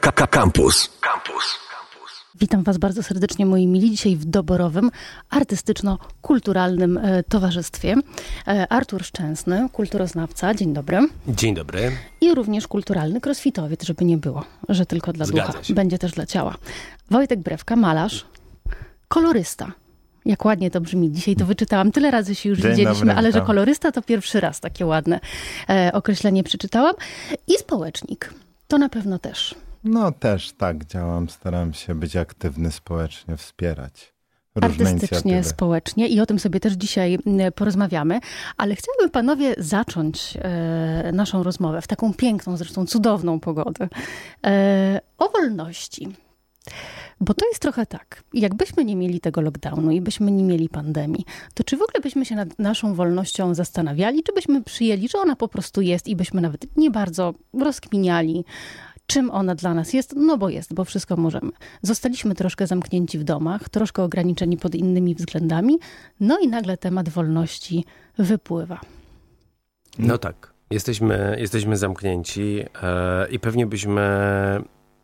Campus. Campus. Witam Was bardzo serdecznie, moi mili, dzisiaj w doborowym, artystyczno-kulturalnym e, towarzystwie. E, Artur Szczęsny, kulturoznawca, dzień dobry. Dzień dobry. I również kulturalny crossfitowiec, żeby nie było, że tylko dla Zgadza ducha. się. Będzie też dla ciała. Wojtek Brewka, malarz, kolorysta. Jak ładnie to brzmi. Dzisiaj to wyczytałam. Tyle razy się już Dzień widzieliśmy, dobry, ale że kolorysta to pierwszy raz takie ładne e, określenie przeczytałam. I społecznik. To na pewno też. No też tak działam, staram się być aktywny społecznie, wspierać różne artystycznie, inicjatywy. społecznie i o tym sobie też dzisiaj porozmawiamy. Ale chciałabym panowie zacząć e, naszą rozmowę w taką piękną, zresztą cudowną pogodę. E, o wolności. Bo to jest trochę tak, jakbyśmy nie mieli tego lockdownu i byśmy nie mieli pandemii, to czy w ogóle byśmy się nad naszą wolnością zastanawiali, czy byśmy przyjęli, że ona po prostu jest i byśmy nawet nie bardzo rozkminiali, czym ona dla nas jest? No bo jest, bo wszystko możemy. Zostaliśmy troszkę zamknięci w domach, troszkę ograniczeni pod innymi względami, no i nagle temat wolności wypływa. No tak. Jesteśmy, jesteśmy zamknięci e, i pewnie byśmy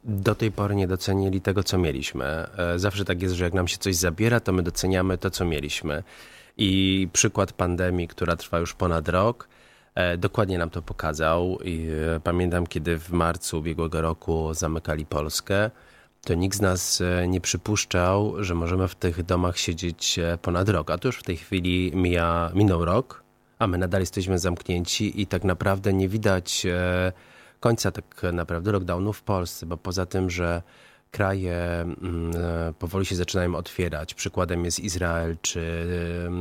do tej pory nie docenili tego, co mieliśmy. E, zawsze tak jest, że jak nam się coś zabiera, to my doceniamy to, co mieliśmy. I przykład pandemii, która trwa już ponad rok, dokładnie nam to pokazał. I e, pamiętam, kiedy w marcu ubiegłego roku zamykali Polskę, to nikt z nas e, nie przypuszczał, że możemy w tych domach siedzieć e, ponad rok. A to już w tej chwili mija, minął rok, a my nadal jesteśmy zamknięci i tak naprawdę nie widać e, końca tak naprawdę lockdownu w Polsce, bo poza tym, że kraje mm, e, powoli się zaczynają otwierać. Przykładem jest Izrael czy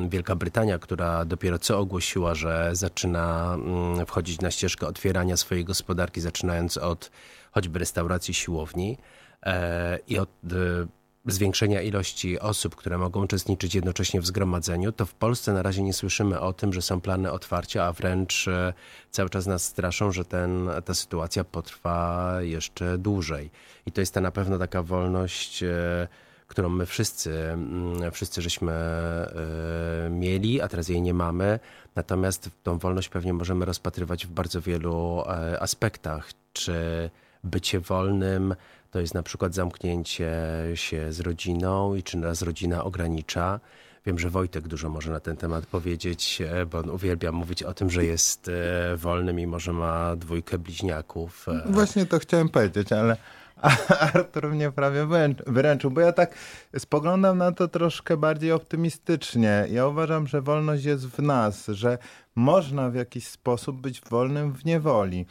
Wielka Brytania, która dopiero co ogłosiła, że zaczyna mm, wchodzić na ścieżkę otwierania swojej gospodarki, zaczynając od choćby restauracji, siłowni e, i od e, zwiększenia ilości osób, które mogą uczestniczyć jednocześnie w zgromadzeniu, to w Polsce na razie nie słyszymy o tym, że są plany otwarcia, a wręcz e, cały czas nas straszą, że ten, ta sytuacja potrwa jeszcze dłużej. I to jest ta na pewno taka wolność, e, którą my wszyscy, mm, wszyscy żeśmy e, mieli, a teraz jej nie mamy. Natomiast tą wolność pewnie możemy rozpatrywać w bardzo wielu aspektach. Czy bycie wolnym to jest na przykład zamknięcie się z rodziną i czy nas rodzina ogranicza. Wiem, że Wojtek dużo może na ten temat powiedzieć, e, bo on uwielbia mówić o tym, że jest e, wolny, mimo że ma dwójkę bliźniaków. E, Właśnie to chciałem powiedzieć, ale Artur mnie prawie wyręczył, bo ja tak spoglądam na to troszkę bardziej optymistycznie. Ja uważam, że wolność jest w nas, że można w jakiś sposób być wolnym w niewoli,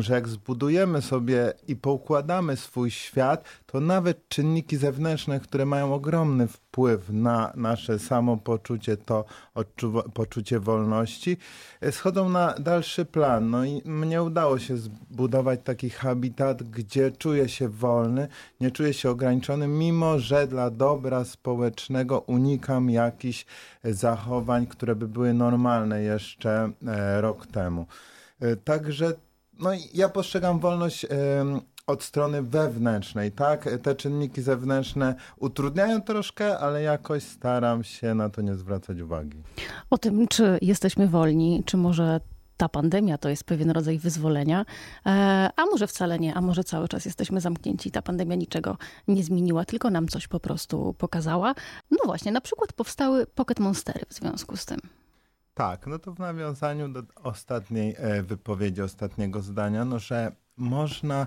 że jak zbudujemy sobie i poukładamy swój świat, to nawet czynniki zewnętrzne, które mają ogromny wpływ na nasze samopoczucie, to poczucie wolności, e, schodzą na dalszy plan. No i mnie udało się zbudować taki habitat, gdzie czuję się wolny, nie czuję się ograniczony, mimo że dla dobra społecznego unikam jakichś e, zachowań, które by były normalne jeszcze e, rok temu. E, Także no, ja postrzegam wolność od strony wewnętrznej, tak? Te czynniki zewnętrzne utrudniają troszkę, ale jakoś staram się na to nie zwracać uwagi. O tym, czy jesteśmy wolni, czy może ta pandemia to jest pewien rodzaj wyzwolenia, e, a może wcale nie, a może cały czas jesteśmy zamknięci. Ta pandemia niczego nie zmieniła, tylko nam coś po prostu pokazała. No właśnie, na przykład powstały Pocket Monstery w związku z tym. Tak, no to w nawiązaniu do ostatniej e, wypowiedzi, ostatniego zdania, no że można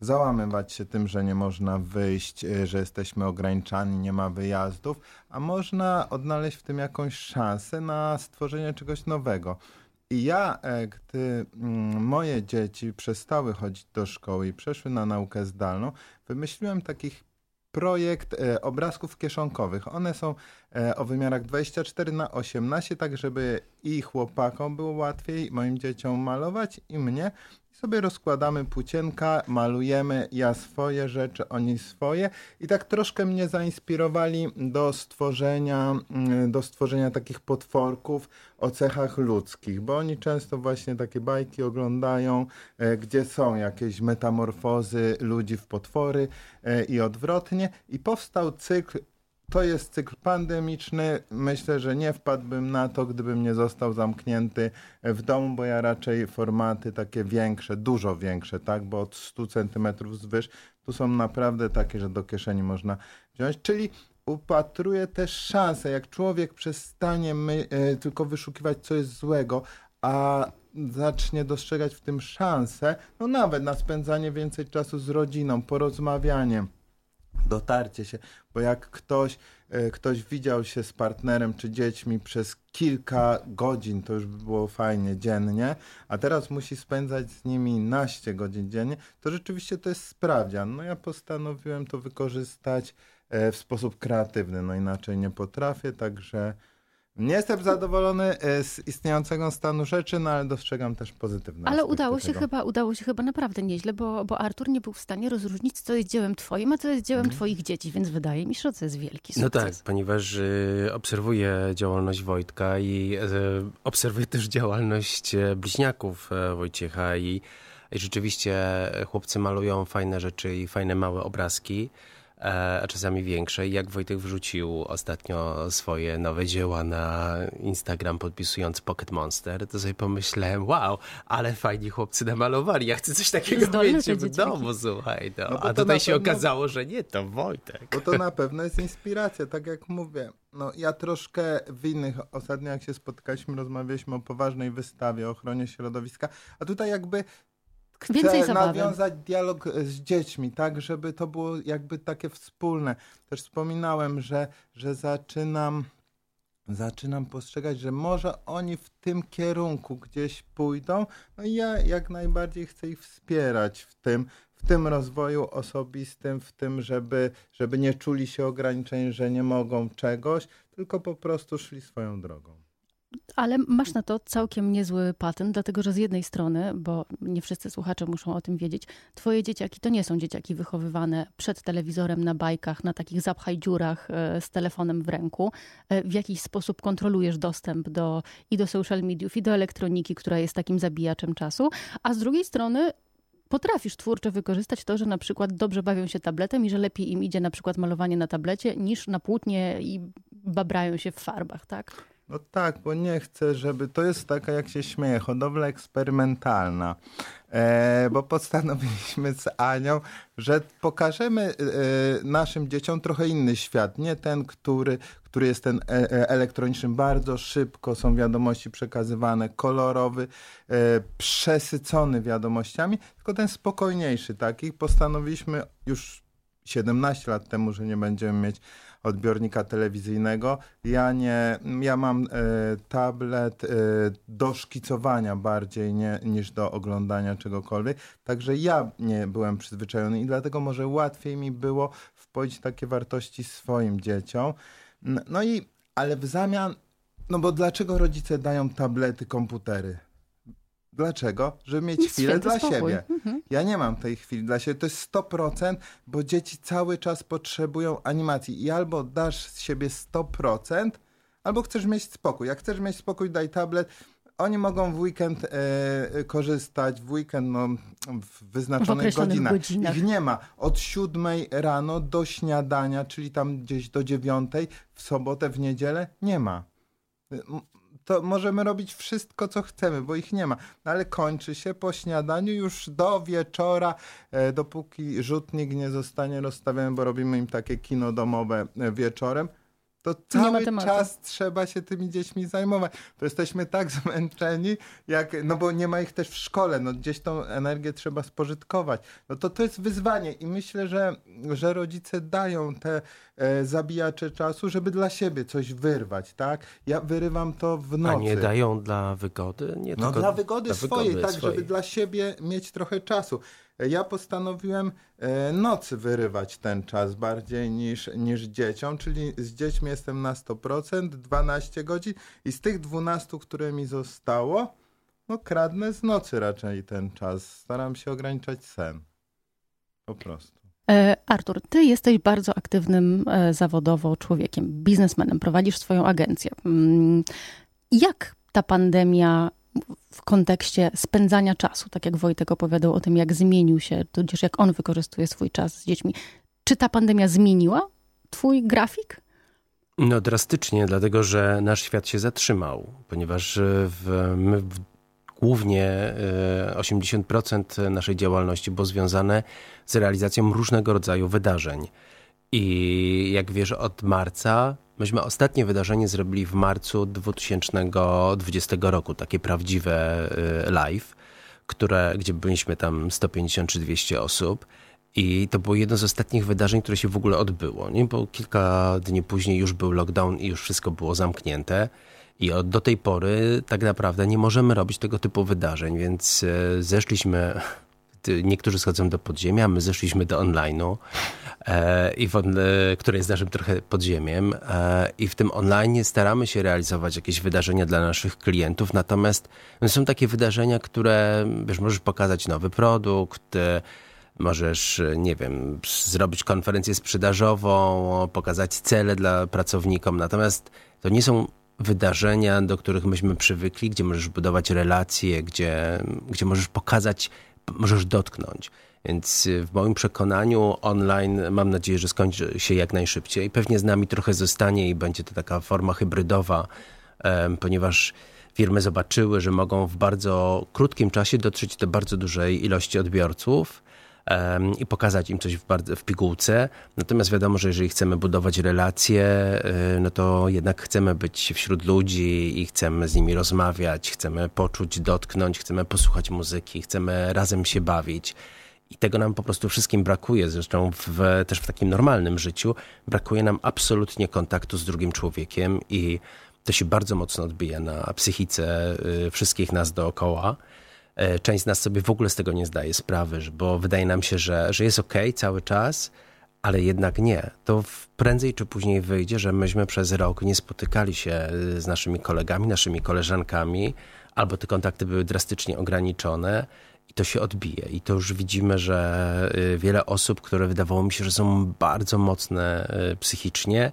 załamywać się tym, że nie można wyjść, e, że jesteśmy ograniczani, nie ma wyjazdów, a można odnaleźć w tym jakąś szansę na stworzenie czegoś nowego. I ja, e, gdy mm, moje dzieci przestały chodzić do szkoły i przeszły na naukę zdalną, wymyśliłem takich projekt e, obrazków kieszonkowych. One są e, o wymiarach 24 na 18, tak żeby i chłopakom było łatwiej, moim dzieciom malować i mnie. I sobie rozkładamy płócienka, malujemy ja swoje rzeczy, oni swoje. I tak troszkę mnie zainspirowali do stworzenia, mm, do stworzenia takich potworków o cechach ludzkich, bo oni często właśnie takie bajki oglądają, e, gdzie są jakieś metamorfozy ludzi w potwory e, i odwrotnie. I powstał cykl to jest cykl pandemiczny. Myślę, że nie wpadłbym na to, gdybym nie został zamknięty w domu, bo ja raczej formaty takie większe, dużo większe, tak, bo od 100 centymetrów zwyż. Tu są naprawdę takie, że do kieszeni można wziąć, czyli upatruję też szansę, jak człowiek przestanie my, e, tylko wyszukiwać, co jest złego, a zacznie dostrzegać w tym szansę, no nawet na spędzanie więcej czasu z rodziną, porozmawianie, dotarcie się, bo jak ktoś, e, ktoś widział się z partnerem czy dziećmi przez kilka godzin, to już by było fajnie dziennie, a teraz musi spędzać z nimi naście godzin dziennie, to rzeczywiście to jest sprawdzian. No ja postanowiłem to wykorzystać e, w sposób kreatywny, no inaczej nie potrafię, także nie jestem zadowolony e, z istniejącego stanu rzeczy, no ale dostrzegam też pozytywne. Ale aspekty udało się tego. chyba, udało się chyba naprawdę nieźle, bo, bo Artur nie był w stanie rozróżnić, co jest dziełem twoim, a co jest dziełem twoich dzieci, więc wydaje mi się, że to jest wielki No sukces. tak, ponieważ y, obserwuję działalność Wojtka i y, obserwuję też działalność e, bliźniaków e, Wojciecha i, i rzeczywiście chłopcy malują fajne rzeczy i fajne małe obrazki, a czasami większe. Jak Wojtek wrzucił ostatnio swoje nowe dzieła na Instagram podpisując Pocket Monster, to sobie pomyślałem, wow, ale fajni chłopcy namalowali, ja chcę coś takiego Zdolne mieć w domu, słuchaj. No. No a tutaj się pewno- okazało, że nie, to Wojtek. Bo to na pewno jest inspiracja, tak jak mówię. No, ja troszkę w innych, ostatnio jak się spotkaliśmy, rozmawialiśmy o poważnej wystawie, o ochronie środowiska, a tutaj jakby chcę Więcej zabawy. nawiązać dialog e, z dziećmi, tak, żeby to było jakby takie wspólne. Też wspominałem, że, że zaczynam, zaczynam postrzegać, że może oni w tym kierunku gdzieś pójdą, no i ja jak najbardziej chcę ich wspierać w tym, w tym rozwoju osobistym, w tym, żeby, żeby nie czuli się ograniczeni, że nie mogą czegoś, tylko po prostu szli swoją drogą. Ale masz na to całkiem niezły patent, dlatego że z jednej strony, bo nie wszyscy słuchacze muszą o tym wiedzieć, twoje dzieciaki to nie są dzieciaki wychowywane przed telewizorem na bajkach, na takich zapchaj dziurach e, z telefonem w ręku. E, W jakiś sposób kontrolujesz dostęp do, i do social mediów, i do elektroniki, która jest takim zabijaczem czasu, a z drugiej strony potrafisz twórczo wykorzystać to, że na przykład dobrze bawią się tabletem i że lepiej im idzie na przykład malowanie na tablecie niż na płótnie i babrają się w farbach, tak? No tak, bo nie chcę, żeby. To jest taka, jak się śmieje, hodowla eksperymentalna. E, bo postanowiliśmy z Anią, że pokażemy e, naszym dzieciom trochę inny świat. Nie ten, który, który jest ten e, e, elektroniczny. Bardzo szybko są wiadomości przekazywane, kolorowy, e, przesycony wiadomościami, tylko ten spokojniejszy taki. Postanowiliśmy już 17 lat temu, że nie będziemy mieć odbiornika telewizyjnego. Ja nie, ja mam e, tablet e, do szkicowania bardziej nie, niż do oglądania czegokolwiek. Także ja nie byłem przyzwyczajony i dlatego może łatwiej mi było wpoić takie wartości swoim dzieciom. No i, ale w zamian, no bo dlaczego rodzice dają tablety, komputery? Dlaczego? Żeby mieć chwilę Święty dla spokój. siebie. Mhm. Ja nie mam tej chwili dla siebie. To jest 100%, bo dzieci cały czas potrzebują animacji. I albo dasz z siebie 100%, albo chcesz mieć spokój. Jak chcesz mieć spokój, daj tablet. Oni mogą w weekend e, korzystać, w weekend no, w wyznaczonych określonych godzinach. godzinach. Ich nie ma. Od 7 rano do śniadania, czyli tam gdzieś do 9 w sobotę, w niedzielę nie ma. To możemy robić wszystko, co chcemy, bo ich nie ma. No ale kończy się po śniadaniu już do wieczora, e, dopóki rzutnik nie zostanie rozstawiony, bo robimy im takie kino domowe e, wieczorem. To cały czas trzeba się tymi dziećmi zajmować. To jesteśmy tak zmęczeni, jak, no bo nie ma ich też w szkole, no gdzieś tą energię trzeba spożytkować. No to to jest wyzwanie i myślę, że, że rodzice dają te e, zabijacze czasu, żeby dla siebie coś wyrwać, tak? Ja wyrywam to w nocy. A nie dają dla wygody? Nie, No tylko dla wygody dla swojej, wygody tak, swojej. żeby dla siebie mieć trochę czasu. Ja postanowiłem e, nocy wyrywać ten czas bardziej niż, niż dzieciom, czyli z dziećmi jestem na 100%, 12 godzin i z tych 12, które mi zostało, no kradnę z nocy raczej ten czas. Staram się ograniczać sen. Po prostu. E, Artur, ty jesteś bardzo aktywnym e, zawodowo człowiekiem, biznesmenem, prowadzisz swoją agencję. Mm, Jak ta pandemia w kontekście spędzania czasu, tak jak Wojtek opowiadał o tym, jak zmienił się, tudzież jak on wykorzystuje swój czas z dziećmi, czy ta pandemia zmieniła twój grafik? No drastycznie, dlatego że nasz świat się zatrzymał, ponieważ e, w, my w głównie 80% naszej działalności było związane z realizacją różnego rodzaju wydarzeń. I jak wiesz, od marca, myśmy ostatnie wydarzenie zrobili w marcu 2020 roku, takie prawdziwe live, które, gdzie byliśmy tam 150 czy 200 osób. I to było jedno z ostatnich wydarzeń, które się w ogóle odbyło. Nie? Bo kilka dni później już był lockdown i już wszystko było zamknięte. I od, do tej pory tak naprawdę nie możemy robić tego typu wydarzeń, więc e, zeszliśmy, niektórzy schodzą do podziemia, my zeszliśmy do online'u, e, i w, które jest naszym trochę podziemiem. E, I w tym online staramy się realizować jakieś wydarzenia dla naszych klientów, natomiast są takie wydarzenia, które, wiesz, możesz pokazać nowy produkt, e, Możesz, nie wiem, zrobić konferencję sprzedażową, pokazać cele dla pracownikom. Natomiast to nie są wydarzenia, do których myśmy przywykli, gdzie możesz budować relacje, gdzie, gdzie możesz pokazać, możesz dotknąć. Więc w moim przekonaniu online mam nadzieję, że skończy się jak najszybciej. Pewnie z nami trochę zostanie i będzie to taka forma hybrydowa, ponieważ firmy zobaczyły, że mogą w bardzo krótkim czasie dotrzeć do bardzo dużej ilości odbiorców i pokazać im coś w, bardzo, w pigułce. Natomiast wiadomo, że jeżeli chcemy budować relacje, y, no to jednak chcemy być wśród ludzi i chcemy z nimi rozmawiać, chcemy poczuć, dotknąć, chcemy posłuchać muzyki, chcemy razem się bawić. I tego nam po prostu wszystkim brakuje, zresztą w, też w takim normalnym życiu. Brakuje nam absolutnie kontaktu z drugim człowiekiem i to się bardzo mocno odbija na psychice y, wszystkich nas dookoła. E, część z nas sobie w ogóle z tego nie zdaje sprawy, bo wydaje nam się, że, że jest ok cały czas, ale jednak nie. To prędzej czy później wyjdzie, że myśmy przez rok nie spotykali się e, z naszymi kolegami, naszymi koleżankami, albo te kontakty były drastycznie ograniczone i to się odbije. I to już widzimy, że e, wiele osób, które wydawało mi się, że są bardzo mocne psychicznie,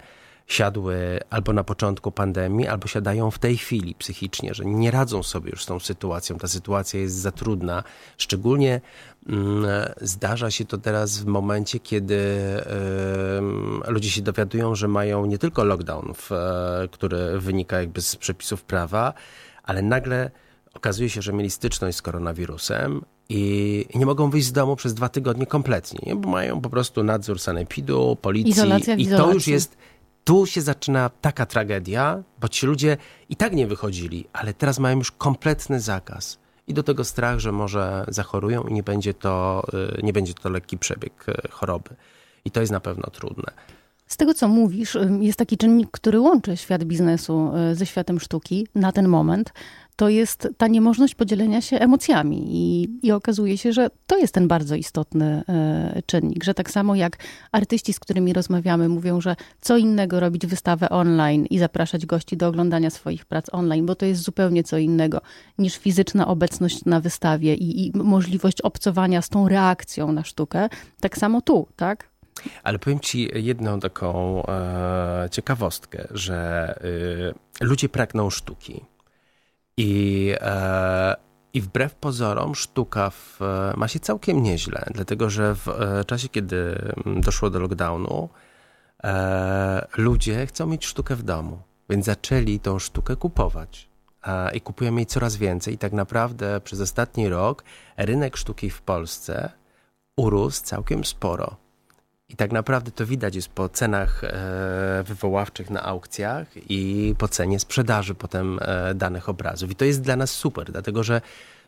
siadły albo na początku pandemii, albo siadają w tej chwili psychicznie, że nie radzą sobie już z tą sytuacją. Ta sytuacja jest za trudna. Szczególnie mm, zdarza się to teraz w momencie, kiedy ludzie się dowiadują, że mają nie tylko lockdown, w, który wynika jakby z przepisów prawa, ale nagle okazuje się, że mieli styczność z koronawirusem i nie mogą wyjść z domu przez dwa tygodnie kompletnie, nie? bo mają po prostu nadzór sanepidu, policji Izolacja i to już jest tu się zaczyna taka tragedia, bo ci ludzie i tak nie wychodzili, ale teraz mają już kompletny zakaz. I do tego strach, że może zachorują i nie będzie to, y, nie będzie to lekki przebieg y, choroby. I to jest na pewno trudne. Z tego, co mówisz, y, jest taki czynnik, który łączy świat biznesu ze światem sztuki na ten moment to jest ta niemożność podzielenia się emocjami. I, I okazuje się, że to jest ten bardzo istotny e, czynnik, że tak samo jak artyści, z którymi rozmawiamy, mówią, że co innego robić wystawę online i zapraszać gości do oglądania swoich prac online, bo to jest zupełnie co innego niż fizyczna obecność na wystawie i, i możliwość obcowania z tą reakcją na sztukę. Tak samo tu, tak? Ale powiem ci jedną taką e, ciekawostkę, że e, ludzie pragną sztuki. I, e, I wbrew pozorom sztuka w, ma się całkiem nieźle, dlatego że w e, czasie, kiedy doszło do lockdownu, e, ludzie chcą mieć sztukę w domu, więc zaczęli tą sztukę kupować. E, I kupują jej coraz więcej. I tak naprawdę przez ostatni rok rynek sztuki w Polsce urósł całkiem sporo. I tak naprawdę to widać jest po cenach e, wywoławczych na aukcjach i po cenie sprzedaży potem e, danych obrazów. I to jest dla nas super, dlatego że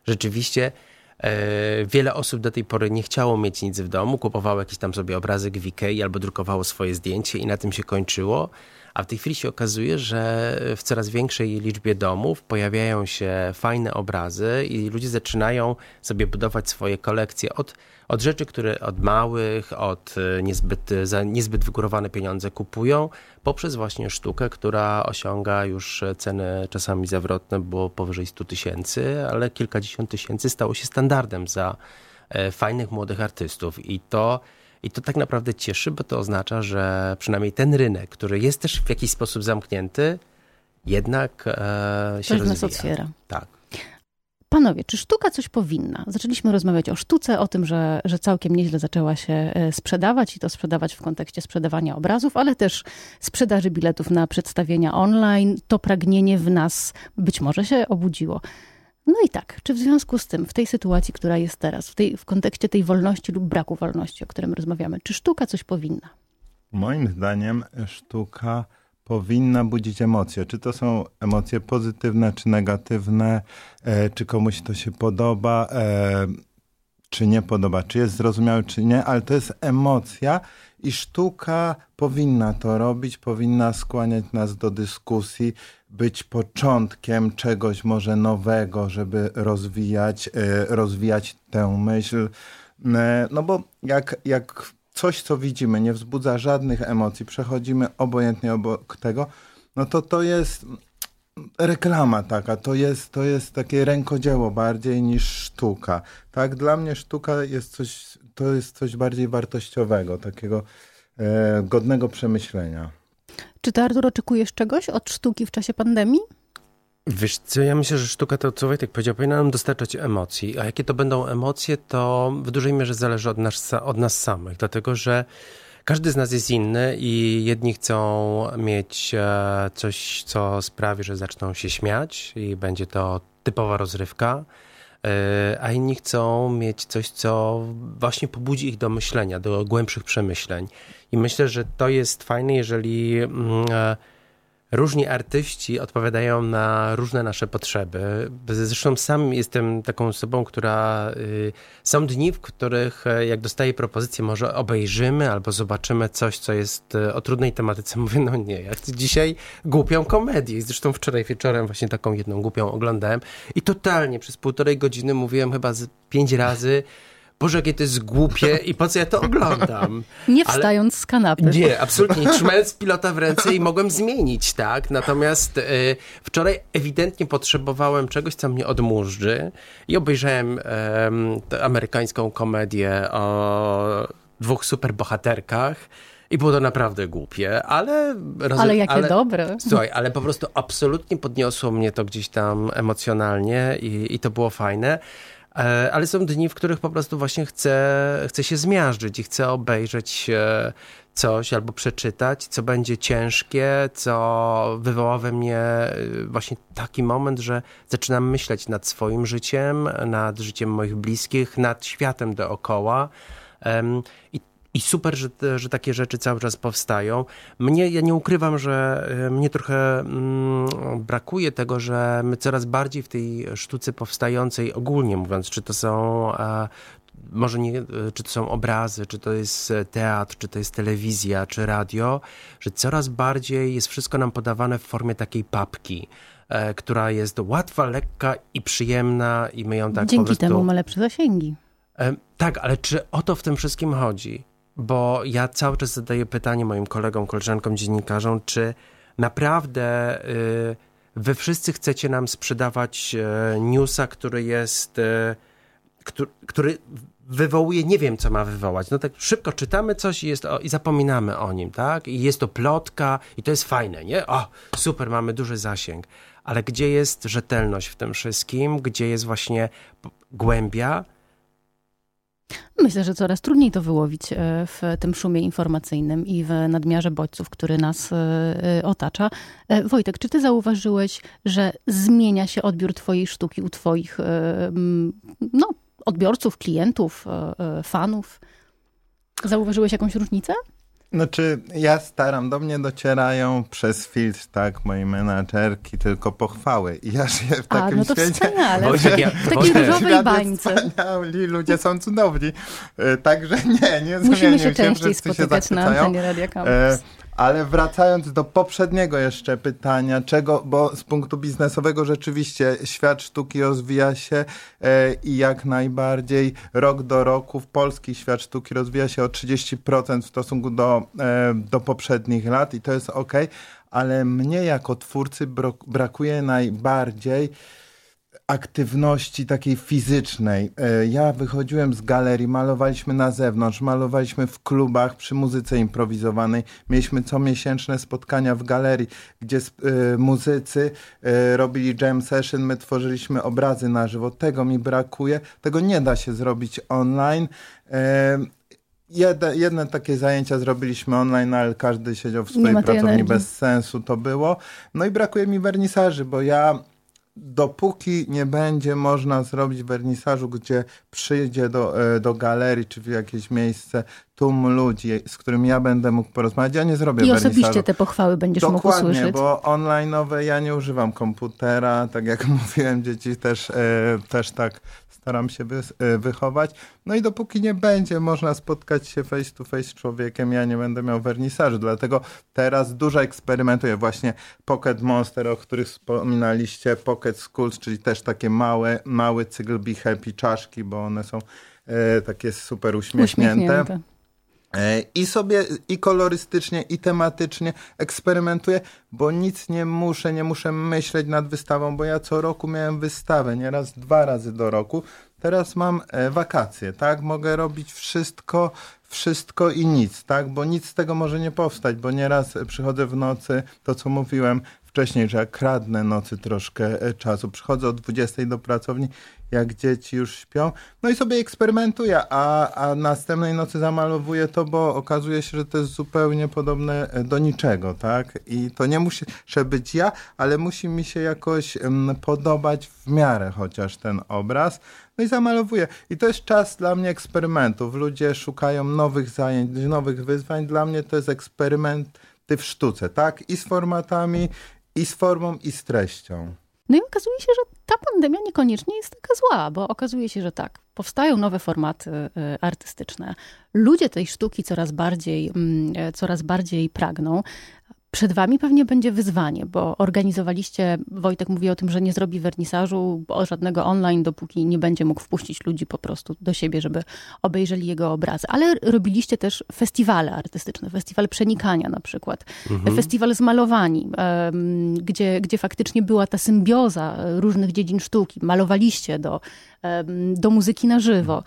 rzeczywiście e, wiele osób do tej pory nie chciało mieć nic w domu, kupowało jakiś tam sobie obrazek w Ikei albo drukowało swoje zdjęcie i na tym się kończyło. A w tej chwili się okazuje, że w coraz większej liczbie domów pojawiają się fajne obrazy i ludzie zaczynają sobie budować swoje kolekcje od od rzeczy, które od małych, od e, niezbyt, za niezbyt wygórowane pieniądze kupują, poprzez właśnie sztukę, która osiąga już ceny czasami zawrotne, bo powyżej 100 tysięcy, ale kilkadziesiąt tysięcy stało się standardem za e, fajnych młodych artystów i to i to tak naprawdę cieszy, bo to oznacza, że przynajmniej ten rynek, który jest też w jakiś sposób zamknięty, jednak e, się Coś rozwija. nas otwiera. Tak. Panowie, czy sztuka coś powinna? Zaczęliśmy rozmawiać o sztuce, o tym, że, że całkiem nieźle zaczęła się e, sprzedawać i to sprzedawać w kontekście sprzedawania obrazów, ale też sprzedaży biletów na przedstawienia online. To pragnienie w nas być może się obudziło. No i tak, czy w związku z tym, w tej sytuacji, która jest teraz, w, tej, w kontekście tej wolności lub braku wolności, o którym rozmawiamy, czy sztuka coś powinna? Moim zdaniem sztuka powinna budzić emocje. Czy to są emocje pozytywne, czy negatywne, e, czy komuś to się podoba, e, czy nie podoba, czy jest zrozumiałe, czy nie, ale to jest emocja i sztuka powinna to robić, powinna skłaniać nas do dyskusji, być początkiem czegoś może nowego, żeby rozwijać, e, rozwijać tę myśl. E, no bo jak, jak coś, co widzimy, nie wzbudza żadnych emocji, przechodzimy obojętnie obok tego, no to to jest reklama taka, to jest, to jest takie rękodzieło bardziej niż sztuka. Tak, dla mnie sztuka jest coś, to jest coś bardziej wartościowego, takiego e, godnego przemyślenia. Czy ty, Artur, oczekujesz czegoś od sztuki w czasie pandemii? Wiesz co, ja myślę, że sztuka co Wojtek powiedział, powinna nam dostarczać emocji. A jakie to będą emocje, to w dużej mierze zależy od nas, od nas samych, dlatego że każdy z nas jest inny i jedni chcą mieć e, coś, co sprawi, że zaczną się śmiać i będzie to typowa rozrywka, e, a inni chcą mieć coś, co właśnie pobudzi ich do myślenia, do głębszych przemyśleń. I myślę, że to jest fajne, jeżeli mm, e, różni artyści odpowiadają na różne nasze potrzeby. Zresztą sam jestem taką osobą, która. Y, są dni, w których e, jak dostaję propozycję, może obejrzymy albo zobaczymy coś, co jest e, o trudnej tematyce. Mówię, no nie, ja chcę dzisiaj głupią komedię. Zresztą wczoraj wieczorem właśnie taką jedną głupią oglądałem i totalnie przez półtorej godziny mówiłem chyba z pięć razy. Boże, jakie to jest głupie i po co ja to oglądam? Nie wstając Ale... z kanapy. Nie, absolutnie. Trzymając pilota w ręce i mogłem zmienić, tak? Natomiast y, wczoraj ewidentnie potrzebowałem czegoś, co mnie odmurzczy i obejrzałem y, amerykańską komedię o dwóch superbohaterkach. I było to naprawdę głupie, ale... ale jakie ale, dobre. Słuchaj, ale po prostu absolutnie podniosło mnie to gdzieś tam emocjonalnie i, i to było fajne. E, ale są dni, w których po prostu właśnie chcę, chcę się zmiażdżyć i chcę obejrzeć e, coś albo przeczytać, co będzie ciężkie, co wywoła we mnie e, właśnie taki moment, że zaczynam myśleć nad swoim życiem, nad życiem moich bliskich, nad światem dookoła. I i super, że, że takie rzeczy cały czas powstają. Mnie, ja nie ukrywam, że e, mnie trochę mm, brakuje tego, że my coraz bardziej w tej sztuce powstającej, ogólnie mówiąc, czy to są a, może nie, e, czy to są obrazy, czy to jest teatr, czy to jest telewizja, czy radio, że coraz bardziej jest wszystko nam podawane w formie takiej papki e, która jest łatwa, lekka i przyjemna i my ją tak Dzięki po prostu... temu ma lepsze zasięgi. E, tak, ale czy o to w tym wszystkim chodzi? Bo ja cały czas zadaję pytanie moim kolegom, koleżankom, dziennikarzom, czy naprawdę y, wy wszyscy chcecie nam sprzedawać y, newsa, który jest, y, który, wywołuje, nie wiem co ma wywołać. No tak szybko czytamy coś i, jest, o, i zapominamy o nim, tak? I jest to plotka i to jest fajne, nie? O, super, mamy duży zasięg. Ale gdzie jest rzetelność w tym wszystkim? Gdzie jest właśnie głębia? Myślę, że coraz trudniej to wyłowić e, w tym szumie informacyjnym i w nadmiarze bodźców, który nas e, e, otacza. Wojtek, czy ty zauważyłeś, że zmienia się odbiór twojej sztuki u twoich no, odbiorców, klientów, fanów? Zauważyłeś jakąś różnicę? Znaczy, ja staram, do mnie docierają przez filtr, tak, mojej menadżerki, tylko pochwały. I ja żyję w takim A, no to świecie... wspaniale. Wojciech, ja, w takiej różowej bańce. Wspaniali, ludzie są cudowni. Także nie, nie Musimy się częściej spotykać się na antenie Radia Campus. E, ale wracając do poprzedniego jeszcze pytania, czego, bo z punktu biznesowego rzeczywiście świat sztuki rozwija się e, i jak najbardziej rok do roku w polski świat sztuki rozwija się o 30% w stosunku do, e, do poprzednich lat i to jest ok, ale mnie jako twórcy brakuje najbardziej aktywności takiej fizycznej. E, ja wychodziłem z galerii, malowaliśmy na zewnątrz, malowaliśmy w klubach przy muzyce improwizowanej. Mieliśmy comiesięczne spotkania w galerii, gdzie y, muzycy y, robili jam session, my tworzyliśmy obrazy na żywo. Tego mi brakuje. Tego nie da się zrobić online. Jedne, jedne, takie zajęcia zrobiliśmy online, ale każdy siedział w swojej pracowni, energii. bez sensu to było. No i brakuje mi wernisaży, bo ja dopóki nie będzie można zrobić wernisażu, gdzie przyjdzie do, e, do galerii czy w jakieś miejsce tłum ludzi, z którymi ja będę mógł porozmawiać, ja nie zrobię I osobiście te pochwały będziesz mógł Dokładnie, usłyszeć. bo online'owe ja nie używam komputera, tak jak mówiłem, dzieci też, e, też tak staram się wy, e, wychować. No i dopóki nie będzie można spotkać się face to face z człowiekiem, ja nie będę miał wernisażu, dlatego teraz dużo eksperymentuję. Właśnie Pocket Monster, o których wspominaliście, Pocket Schools, czyli też takie małe, mały cykl Be Happy czaszki, bo one są e, takie super uśmiechnięte. Uśmiechnięte. E, I sobie i kolorystycznie, i tematycznie eksperymentuję, bo nic nie muszę, nie muszę myśleć nad wystawą, bo ja co roku miałem wystawę, nieraz dwa razy do roku. Teraz mam e, wakacje, tak? Mogę robić wszystko, wszystko i nic, tak? Bo nic z tego może nie powstać, bo nieraz przychodzę w nocy, to co mówiłem wcześniej, że kradnę nocy troszkę e, czasu. Przychodzę o 20 do pracowni, jak dzieci już śpią, no i sobie eksperymentuję, a, a następnej nocy zamalowuję to, bo okazuje się, że to jest zupełnie podobne e, do niczego, tak? I to nie musi być ja, ale musi mi się jakoś podobać w miarę chociaż ten obraz. No i zamalowuję. I to jest czas dla mnie eksperymentów. Ludzie szukają nowych zajęć, nowych wyzwań. Dla mnie to jest eksperymenty w sztuce, tak? I z formatami, i z formą, i z treścią. No i okazuje się, że ta pandemia niekoniecznie jest taka zła, bo okazuje się, że tak, powstają nowe formaty y, artystyczne. Ludzie tej sztuki coraz bardziej, mm, e, coraz bardziej pragną. Przed wami pewnie będzie wyzwanie, bo organizowaliście, Wojtek mówi o tym, że nie zrobi wernisażu żadnego online, dopóki nie będzie mógł wpuścić ludzi po prostu do siebie, żeby obejrzeli jego obrazy. Ale robiliście też festiwale artystyczne, festiwal przenikania na przykład, mhm. festiwal zmalowani, gdzie, gdzie faktycznie była ta symbioza różnych dziedzin sztuki. Malowaliście do, do muzyki na żywo.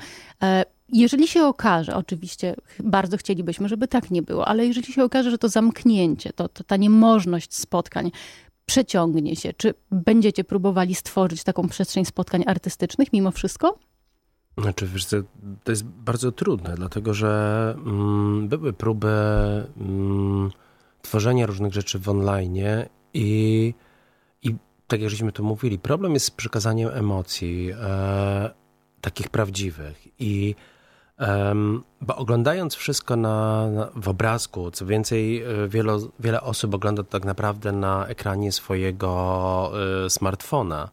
Jeżeli się okaże, oczywiście bardzo chcielibyśmy, żeby tak nie było, ale jeżeli się okaże, że to zamknięcie, to, to ta niemożność spotkań przeciągnie się, czy będziecie próbowali stworzyć taką przestrzeń spotkań artystycznych mimo wszystko? Znaczy, wiesz, to, jest bardzo trudne, dlatego że mm, były próby mm, tworzenia różnych rzeczy w online i, i tak jak żeśmy tu mówili, problem jest z przekazaniem emocji e, takich prawdziwych i bo oglądając wszystko na, na, w obrazku, co więcej, e, wiele, wiele osób ogląda to tak naprawdę na ekranie swojego y, smartfona.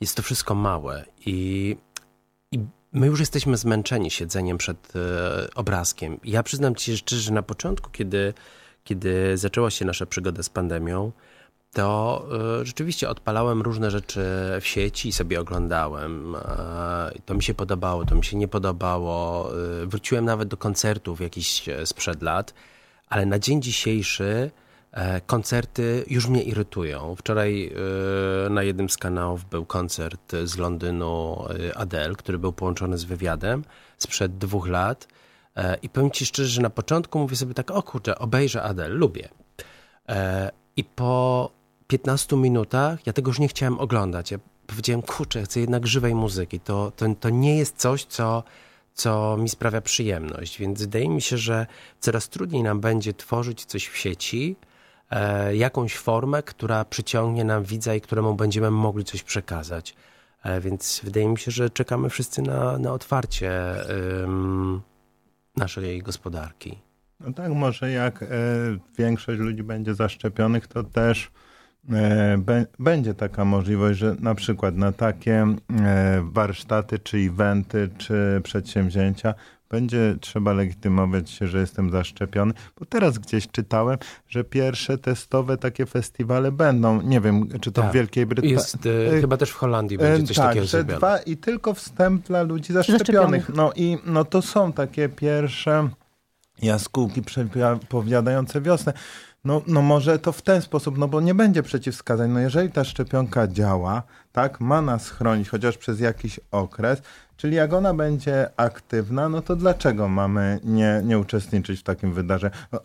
Jest to wszystko małe i, i my już jesteśmy zmęczeni siedzeniem przed y, obrazkiem. Ja przyznam ci szczerze, że na początku, kiedy, kiedy zaczęła się nasza przygoda z pandemią, to y, rzeczywiście odpalałem różne rzeczy w sieci i sobie oglądałem. Y, to mi się podobało, to mi się nie podobało. Y, wróciłem nawet do koncertów jakiś e, sprzed lat, ale na dzień dzisiejszy e, koncerty już mnie irytują. Wczoraj na jednym z kanałów był koncert z Londynu Adele, który był połączony z wywiadem sprzed dwóch lat. E, I powiem ci szczerze, że na początku mówię sobie tak, o kurczę, obejrzę Adele, lubię. I po 15 minutach ja tego już nie chciałem oglądać. Ja powiedziałem, kurczę, chcę jednak żywej muzyki. To, to, to nie jest coś, co, co mi sprawia przyjemność. Więc wydaje mi się, że coraz trudniej nam będzie tworzyć coś w sieci, e, jakąś formę, która przyciągnie nam widza i któremu będziemy mogli coś przekazać. E, więc wydaje mi się, że czekamy wszyscy na, na otwarcie naszej gospodarki. No tak, może jak e, większość ludzi będzie zaszczepionych, to też będzie taka możliwość, że na przykład na takie e, warsztaty, czy eventy, czy przedsięwzięcia będzie trzeba legitymować się, że jestem zaszczepiony, bo teraz gdzieś czytałem, że pierwsze testowe takie festiwale będą, nie wiem, czy to tak. w Wielkiej Brytanii. Jest, e, chyba też w Holandii będzie coś tak, takiego że dwa i tylko wstęp dla ludzi zaszczepionych. zaszczepionych. No i no to są takie pierwsze jaskółki przepowiadające wiosnę. No, no może to w ten sposób, no bo nie będzie przeciwwskazań. No jeżeli ta szczepionka działa, tak, ma nas chronić chociaż przez jakiś okres, czyli jak ona będzie aktywna, no to dlaczego mamy nie, nie uczestniczyć w takim wydarzeniu? No,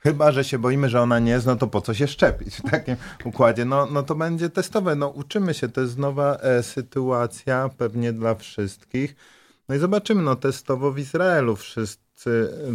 Chyba, że się boimy, że ona nie jest, no to po co się szczepić w takim układzie? No, no to będzie testowe. No uczymy się, to jest nowa e, sytuacja pewnie dla wszystkich. No i zobaczymy, no testowo w Izraelu wszyscy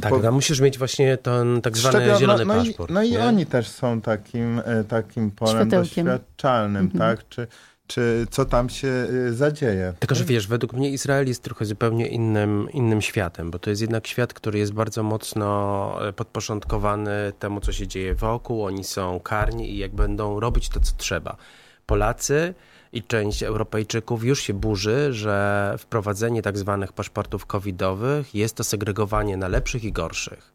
tak, po... no musisz mieć właśnie ten tak zwany Szczepio... zielony no, no paszport. I, no i oni też są takim, e, takim polem doświadczalnym, mhm. tak? Czy, czy co tam się y, zadzieje. Tylko, że wiesz, według mnie Izrael jest trochę zupełnie innym, innym światem, bo to jest jednak świat, który jest bardzo mocno e, podporządkowany temu, co się dzieje wokół. Oni są karni i jak będą robić to, co trzeba. Polacy i część Europejczyków już się burzy, że wprowadzenie tak zwanych paszportów covidowych jest to segregowanie na lepszych i gorszych.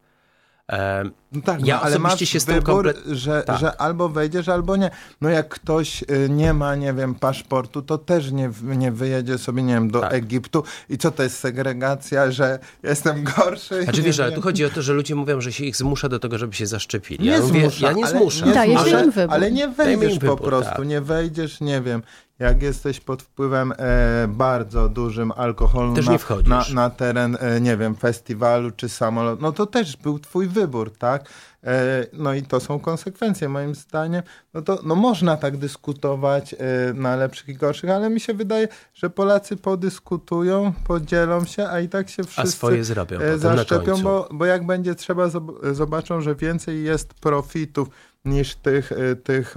No tak, ja no, ale masz się z tym wybór, komplet... że, tak. że albo wejdziesz, albo nie. No jak ktoś y, nie ma, nie wiem, paszportu, to też nie, nie wyjedzie sobie, nie wiem, do tak. Egiptu. I co to jest segregacja, że jestem gorszy? Znaczy wiesz, ale tu chodzi o to, że ludzie mówią, że się ich zmusza do tego, żeby się zaszczepili. Nie ja, mówię, zmusza, ja nie zmuszam. Nie ale, ale nie wejdziesz po prostu, tak. nie wejdziesz, nie wiem jak jesteś pod wpływem e, bardzo dużym alkoholu na, na, na, teren, e, nie wiem, festiwalu czy samolotu, no to też był twój wybór, tak? E, no i to są konsekwencje moim zdaniem. No to no można tak dyskutować e, na lepszych i gorszych, ale mi się wydaje, że Polacy podyskutują, podzielą się, a i tak się wszyscy a swoje zrobią, e, zaszczepią, bo, bo jak będzie trzeba, zobaczą, że więcej jest profitów niż tych, e, tych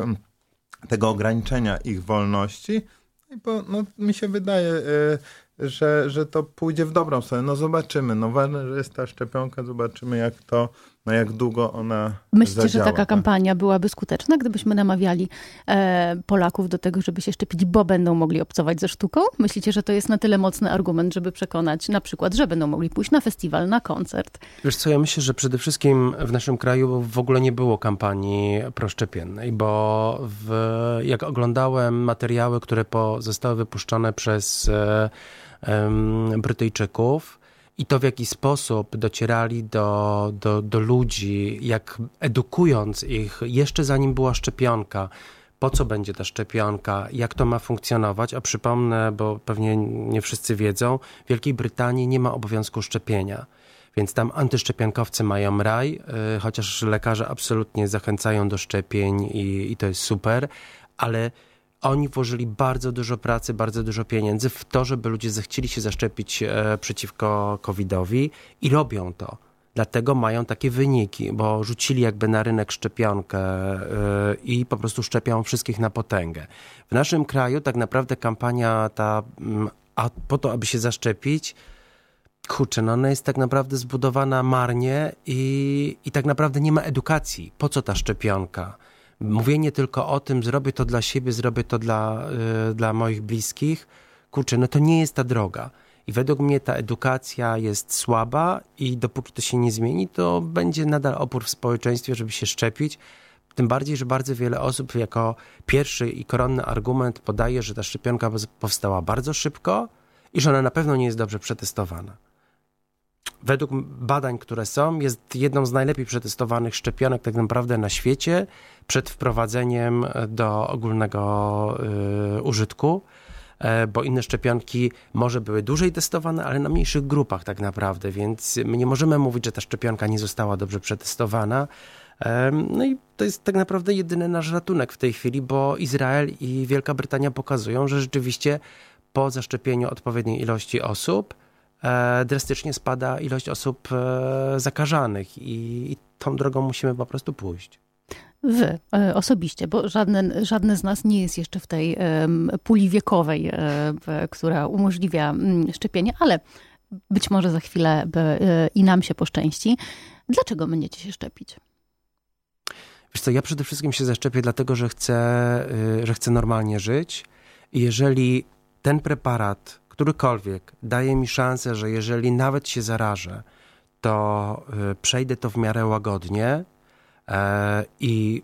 tego ograniczenia ich wolności. Bo no, mi się wydaje, y, że, że to pójdzie w dobrą stronę. No zobaczymy. No ważne, że jest ta szczepionka, zobaczymy jak to na jak długo ona Myślicie, zadziała, że taka tak? kampania byłaby skuteczna, gdybyśmy namawiali e, Polaków do tego, żeby się szczepić, bo będą mogli obcować ze sztuką? Myślicie, że to jest na tyle mocny argument, żeby przekonać na przykład, że będą mogli pójść na festiwal, na koncert? Wiesz co, ja myślę, że przede wszystkim w naszym kraju w ogóle nie było kampanii proszczepiennej, bo w, jak oglądałem materiały, które po, zostały wypuszczone przez e, Brytyjczyków, i to w jaki sposób docierali do, do, do ludzi, jak edukując ich jeszcze zanim była szczepionka, po co będzie ta szczepionka, jak to ma funkcjonować. A przypomnę, bo pewnie nie wszyscy wiedzą, w Wielkiej Brytanii nie ma obowiązku szczepienia. Więc tam antyszczepionkowcy mają raj, yy, chociaż lekarze absolutnie zachęcają do szczepień i, i to jest super, ale oni włożyli bardzo dużo pracy, bardzo dużo pieniędzy w to, żeby ludzie zechcieli się zaszczepić e, przeciwko COVID-owi i robią to. Dlatego mają takie wyniki, bo rzucili jakby na rynek szczepionkę e, i po prostu szczepią wszystkich na potęgę. W naszym kraju tak naprawdę kampania ta, mm, a po to, aby się zaszczepić, kurczę, no ona jest tak naprawdę zbudowana marnie i, i tak naprawdę nie ma edukacji. Po co ta szczepionka? Mówienie tylko o tym, zrobię to dla siebie, zrobię to dla, y, dla moich bliskich, kurczę, no to nie jest ta droga. I według mnie ta edukacja jest słaba i dopóki to się nie zmieni, to będzie nadal opór w społeczeństwie, żeby się szczepić. Tym bardziej, że bardzo wiele osób jako pierwszy i koronny argument podaje, że ta szczepionka powstała bardzo szybko i że ona na pewno nie jest dobrze przetestowana według badań, które są, jest jedną z najlepiej przetestowanych szczepionek tak naprawdę na świecie przed wprowadzeniem do ogólnego y, użytku e, bo inne szczepionki może były dłużej testowane, ale na mniejszych grupach tak naprawdę, więc my nie możemy mówić, że ta szczepionka nie została dobrze przetestowana. No i to jest tak naprawdę jedyny nasz ratunek w tej chwili, bo Izrael i Wielka Brytania pokazują, że rzeczywiście po zaszczepieniu odpowiedniej ilości osób E, drastycznie spada ilość osób e, zakażanych i, i tą drogą musimy po prostu pójść. Wy e, osobiście, bo żadne, żadne z nas nie jest jeszcze w tej puli wiekowej, która umożliwia mm, szczepienie, ale być może za chwilę i nam się poszczęści. Dlaczego będziecie się szczepić? Wiesz co, ja przede wszystkim się zaszczepię dlatego, że chcę, że chcę normalnie żyć i jeżeli ten preparat którykolwiek daje mi szansę, że jeżeli nawet się zarażę, to y, przejdę to w miarę łagodnie e, i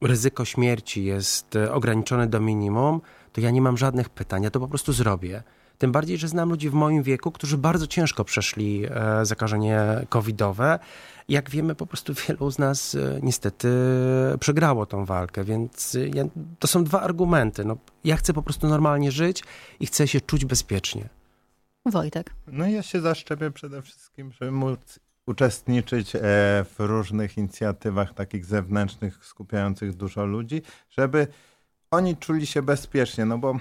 ryzyko śmierci jest y, ograniczone do minimum, to ja nie mam żadnych pytań, ja to po prostu zrobię. Tym bardziej, że znam ludzi w moim wieku, którzy bardzo ciężko przeszli e, zakażenie covidowe. Jak wiemy, po prostu wielu z nas e, niestety przegrało tą walkę, więc e, ja, to są dwa argumenty. No, ja chcę po prostu normalnie żyć i chcę się czuć bezpiecznie. Wojtek. No ja się zaszczepię przede wszystkim, żeby móc uczestniczyć w różnych inicjatywach takich zewnętrznych, skupiających dużo ludzi, żeby oni czuli się bezpiecznie, no bo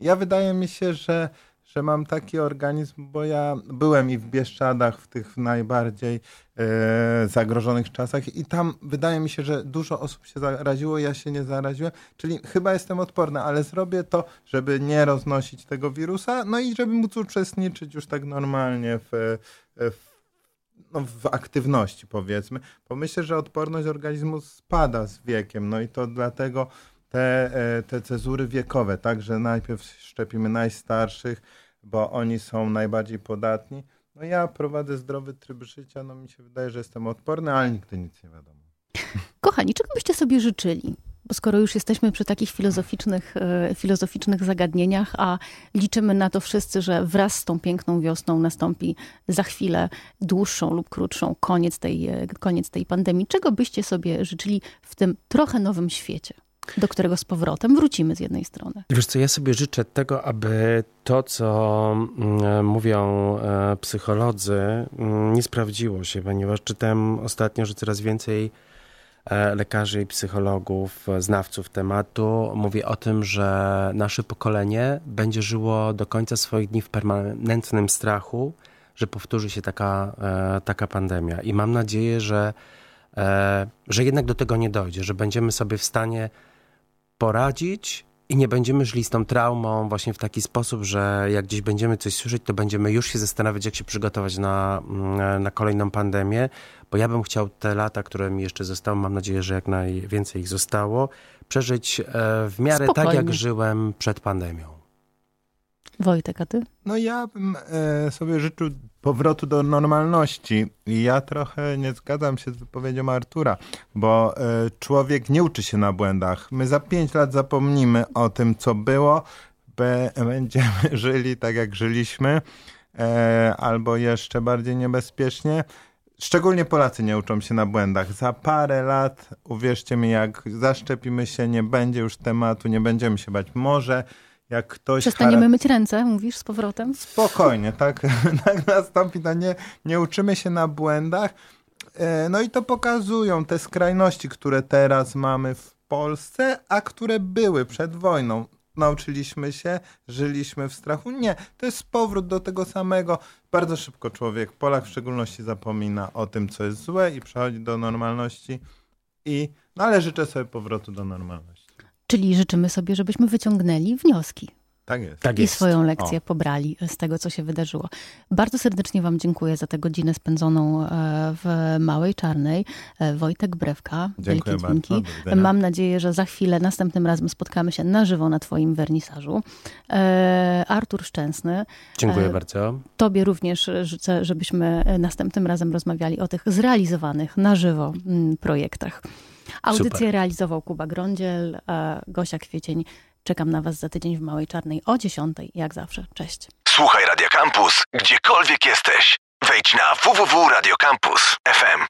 ja wydaje mi się, że, że mam taki organizm, bo ja byłem i w Bieszczadach w tych najbardziej e, zagrożonych czasach i tam wydaje mi się, że dużo osób się zaraziło, ja się nie zaraziłem, czyli chyba jestem odporny, ale zrobię to, żeby nie roznosić tego wirusa, no i żeby móc uczestniczyć już tak normalnie w, w no, w aktywności, powiedzmy, bo myślę, że odporność organizmu spada z wiekiem, no i to dlatego te, e, te cezury wiekowe, tak, że najpierw szczepimy najstarszych, bo oni są najbardziej podatni. No ja prowadzę zdrowy tryb życia, no mi się wydaje, że jestem odporny, ale nigdy nic nie wiadomo. Kochani, czego byście sobie życzyli? Bo skoro już jesteśmy przy takich filozoficznych, e, filozoficznych zagadnieniach, a liczymy na to wszyscy, że wraz z tą piękną wiosną nastąpi za chwilę dłuższą lub krótszą koniec tej, e, koniec tej pandemii, czego byście sobie życzyli w tym trochę nowym świecie? Do którego z powrotem wrócimy z jednej strony. Wiesz co, ja sobie życzę tego, aby to, co mm, mówią e, psycholodzy, mm, nie sprawdziło się, ponieważ czytałem ostatnio, że coraz więcej e, lekarzy i psychologów, znawców tematu mówi o tym, że nasze pokolenie będzie żyło do końca swoich dni w permanentnym strachu, że powtórzy się taka, e, taka pandemia. I mam nadzieję, że, że jednak do tego nie dojdzie, że będziemy sobie w stanie poradzić i nie będziemy żyli z tą traumą właśnie w taki sposób, że jak gdzieś będziemy coś słyszeć, to będziemy już się zastanawiać, jak się przygotować na, mm, na kolejną pandemię, bo ja bym chciał te lata, które mi jeszcze zostały, mam nadzieję, że jak najwięcej ich zostało, przeżyć e, w miarę Spokojnie. tak, jak żyłem przed pandemią. Wojtek, a ty? No ja bym e, sobie życzył powrotu do normalności. I ja trochę nie zgadzam się z wypowiedzią Artura, bo e, człowiek nie uczy się na błędach. My za pięć lat zapomnimy o tym, co było, będziemy żyli tak, jak żyliśmy, e, albo jeszcze bardziej niebezpiecznie. Szczególnie Polacy nie uczą się na błędach. Za parę lat, uwierzcie mi, jak zaszczepimy się, nie będzie już tematu, nie będziemy się bać. Może jak ktoś... Przestaniemy myć ręce, mówisz, z powrotem? Spokojnie, tak, tak nastąpi. No nie, nie uczymy się na błędach. E, no i to pokazują te skrajności, które teraz mamy w Polsce, a które były przed wojną. Nauczyliśmy się, żyliśmy w strachu. Nie, to jest powrót do tego samego. Bardzo szybko człowiek, Polak w szczególności, zapomina o tym, co jest złe i przechodzi do normalności. I, no ale życzę sobie powrotu do normalności. Czyli życzymy sobie, żebyśmy wyciągnęli wnioski. Tak jest. Tak I jest. swoją lekcję o. pobrali z tego, co się wydarzyło. Bardzo serdecznie Wam dziękuję za tę godzinę spędzoną e, w Małej Czarnej. E, Wojtek Brewka, dziękuję Wielkie Mam nadzieję, że za chwilę, następnym razem spotkamy się na żywo na Twoim wernisażu. E, Artur Szczęsny. Dziękuję bardzo. Tobie również życzę, żebyśmy następnym razem rozmawiali o tych zrealizowanych na żywo mm, projektach. Audycję Super. realizował Kuba Grądziel, Gosia Kwiecień. Czekam na Was za tydzień w Małej Czarnej o 10, jak zawsze. Cześć. Słuchaj Radio Campus, gdziekolwiek jesteś. Wejdź na www.radiocampus.fm.